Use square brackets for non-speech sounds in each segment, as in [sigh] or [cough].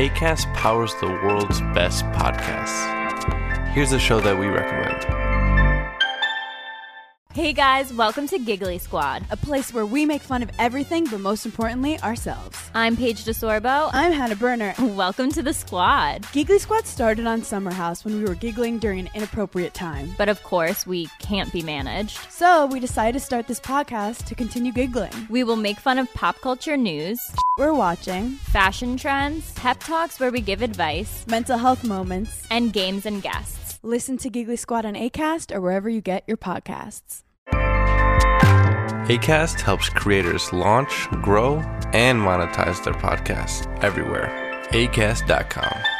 ACAST powers the world's best podcasts. Here's a show that we recommend. Hey guys, welcome to Giggly Squad. a place where we make fun of everything, but most importantly, ourselves. I'm Paige DeSorbo. I'm Hannah Berner. [laughs] Welcome to the squad. Giggly Squad started on Summer House when we were giggling during an inappropriate time. But of course, we can't be managed. So we decided to start this podcast to continue giggling. We will make fun of pop culture news, We're watching fashion trends, pep talks where we give advice, mental health moments. and games and guests. Listen to Giggly Squad on ACAST or wherever you get your podcasts. ACAST helps creators launch, grow, and monetize their podcasts everywhere. ACAST.com.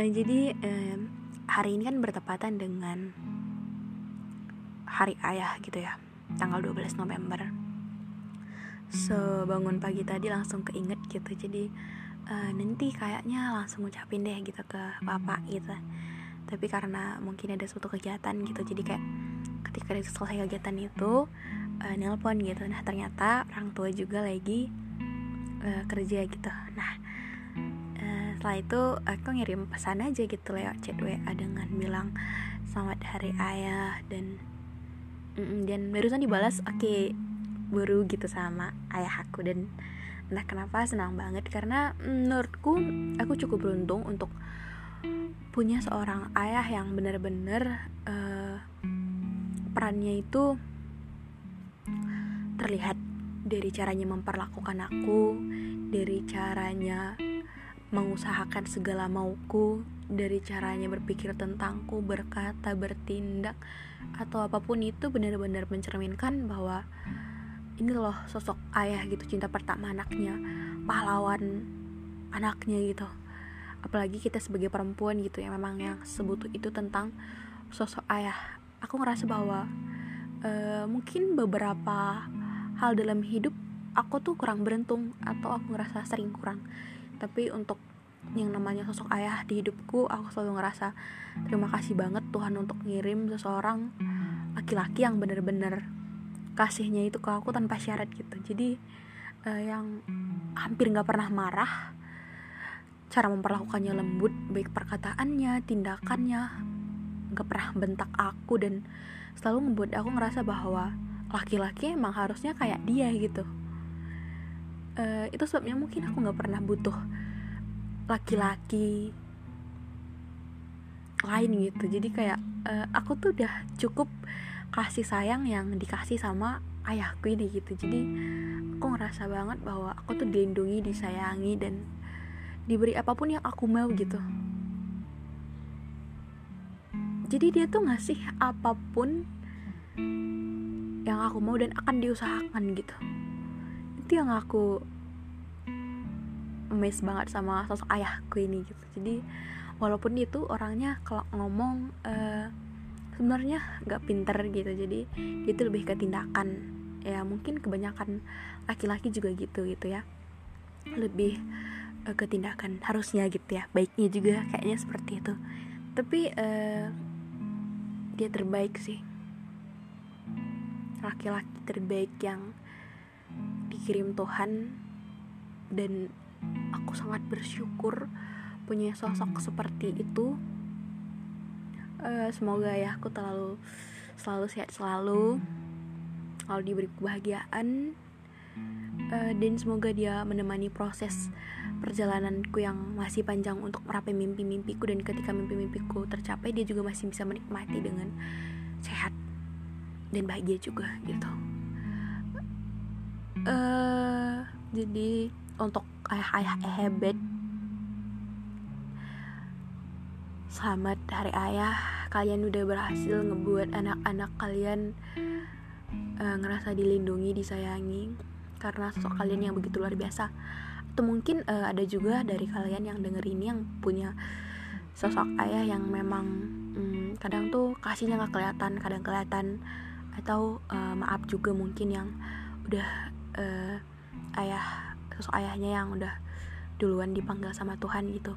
Eh, jadi em, hari ini kan bertepatan dengan Hari Ayah gitu ya, tanggal 12 November. So bangun pagi tadi langsung keinget gitu, jadi eh, nanti kayaknya langsung ngucapin deh gitu ke bapak gitu. Tapi karena mungkin ada suatu kegiatan gitu, jadi kayak ketika selesai kegiatan itu eh, nelpon gitu. Nah ternyata orang tua juga lagi eh, kerja gitu. Nah setelah itu aku ngirim pesan aja gitu lewat chat WA dengan bilang selamat hari ayah dan mm, dan barusan dibalas oke baru gitu sama ayah aku. Dan entah kenapa senang banget karena menurutku aku cukup beruntung untuk punya seorang ayah yang benar-benar eh, perannya itu terlihat dari caranya memperlakukan aku dari caranya mengusahakan segala mauku dari caranya berpikir tentangku, berkata, bertindak atau apa pun itu benar-benar mencerminkan bahwa ini loh sosok ayah gitu cinta pertama anaknya, pahlawan anaknya gitu. Apalagi kita sebagai perempuan gitu ya memang yang sebutuh itu tentang sosok ayah. Aku ngerasa bahwa eh, mungkin beberapa hal dalam hidup aku tuh kurang beruntung atau aku ngerasa sering kurang tapi untuk yang namanya sosok ayah di hidupku aku selalu ngerasa terima kasih banget Tuhan untuk ngirim seseorang laki-laki yang bener-bener kasihnya itu ke aku tanpa syarat gitu. Jadi eh, yang hampir nggak pernah marah cara memperlakukannya lembut baik perkataannya tindakannya nggak pernah bentak aku dan selalu membuat aku ngerasa bahwa laki-laki emang harusnya kayak dia gitu Eh, itu sebabnya mungkin aku nggak pernah butuh laki-laki lain gitu. Jadi kayak eh, aku tuh udah cukup kasih sayang yang dikasih sama ayahku ini gitu. Jadi aku ngerasa banget bahwa aku tuh dilindungi disayangi dan diberi apa pun yang aku mau gitu. Jadi dia tuh ngasih apa pun yang aku mau dan akan diusahakan gitu itu yang aku amazed banget sama sosok ayahku ini gitu. Jadi walaupun dia tuh orangnya kalau ngomong eh, sebenarnya nggak pinter gitu. Jadi dia tuh lebih ke tindakan. Ya mungkin kebanyakan laki-laki juga gitu gitu ya. Lebih eh, ke tindakan harusnya gitu ya. Baiknya juga kayaknya seperti itu. Tapi eh, dia terbaik sih. Laki-laki terbaik yang dikirim Tuhan. Dan aku sangat bersyukur punya sosok seperti itu. Eh, semoga ya aku terlalu selalu sehat selalu selalu diberi kebahagiaan. Eh, dan semoga dia menemani proses perjalananku yang masih panjang untuk merapai mimpi-mimpiku. Dan ketika mimpi-mimpiku tercapai dia juga masih bisa menikmati dengan sehat dan bahagia juga gitu eh jadi untuk ayah-ayah hebat Selamat Hari Ayah. Kalian udah berhasil ngebuat anak-anak kalian uh, ngerasa dilindungi, disayangi karena sosok kalian yang begitu luar biasa. Atau mungkin uh, ada juga dari kalian yang denger ini yang punya sosok ayah yang memang um, kadang tuh kasihnya nggak kelihatan, kadang kelihatan atau uh, maaf juga mungkin yang udah uh, ayah sosok ayahnya yang udah duluan dipanggil sama Tuhan gitu.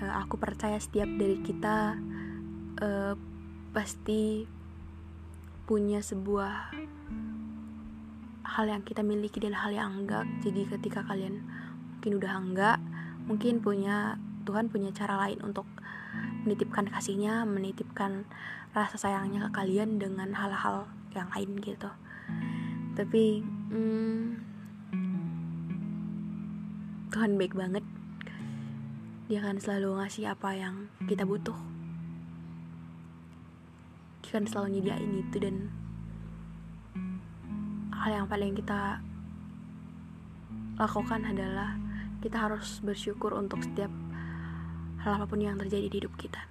Uh, aku percaya setiap dari kita uh, pasti punya sebuah hal yang kita miliki dan hal yang enggak. Jadi ketika kalian mungkin udah enggak mungkin punya Tuhan punya cara lain untuk menitipkan kasihnya menitipkan rasa sayangnya ke kalian dengan hal-hal yang lain gitu. Tapi hmm, Tuhan baik banget. Dia akan selalu ngasih apa yang kita butuh. Dia akan selalu nyediain itu dan hal yang paling kita lakukan adalah kita harus bersyukur untuk setiap hal apa pun yang terjadi di hidup kita.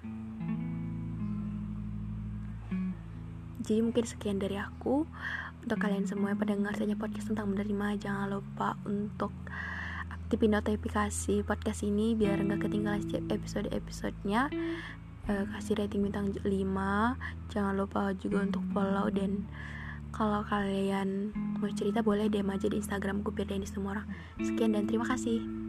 Jadi mungkin sekian dari aku untuk kalian semua yang pada dengar saja podcast tentang menerima jangan lupa untuk aktifin notifikasi podcast ini biar nggak ketinggalan setiap episode-episodenya. Uh, kasih rating bintang 5 jangan lupa juga untuk follow dan kalau kalian mau cerita boleh DM aja di Instagramku biar di semua orang. Sekian dan terima kasih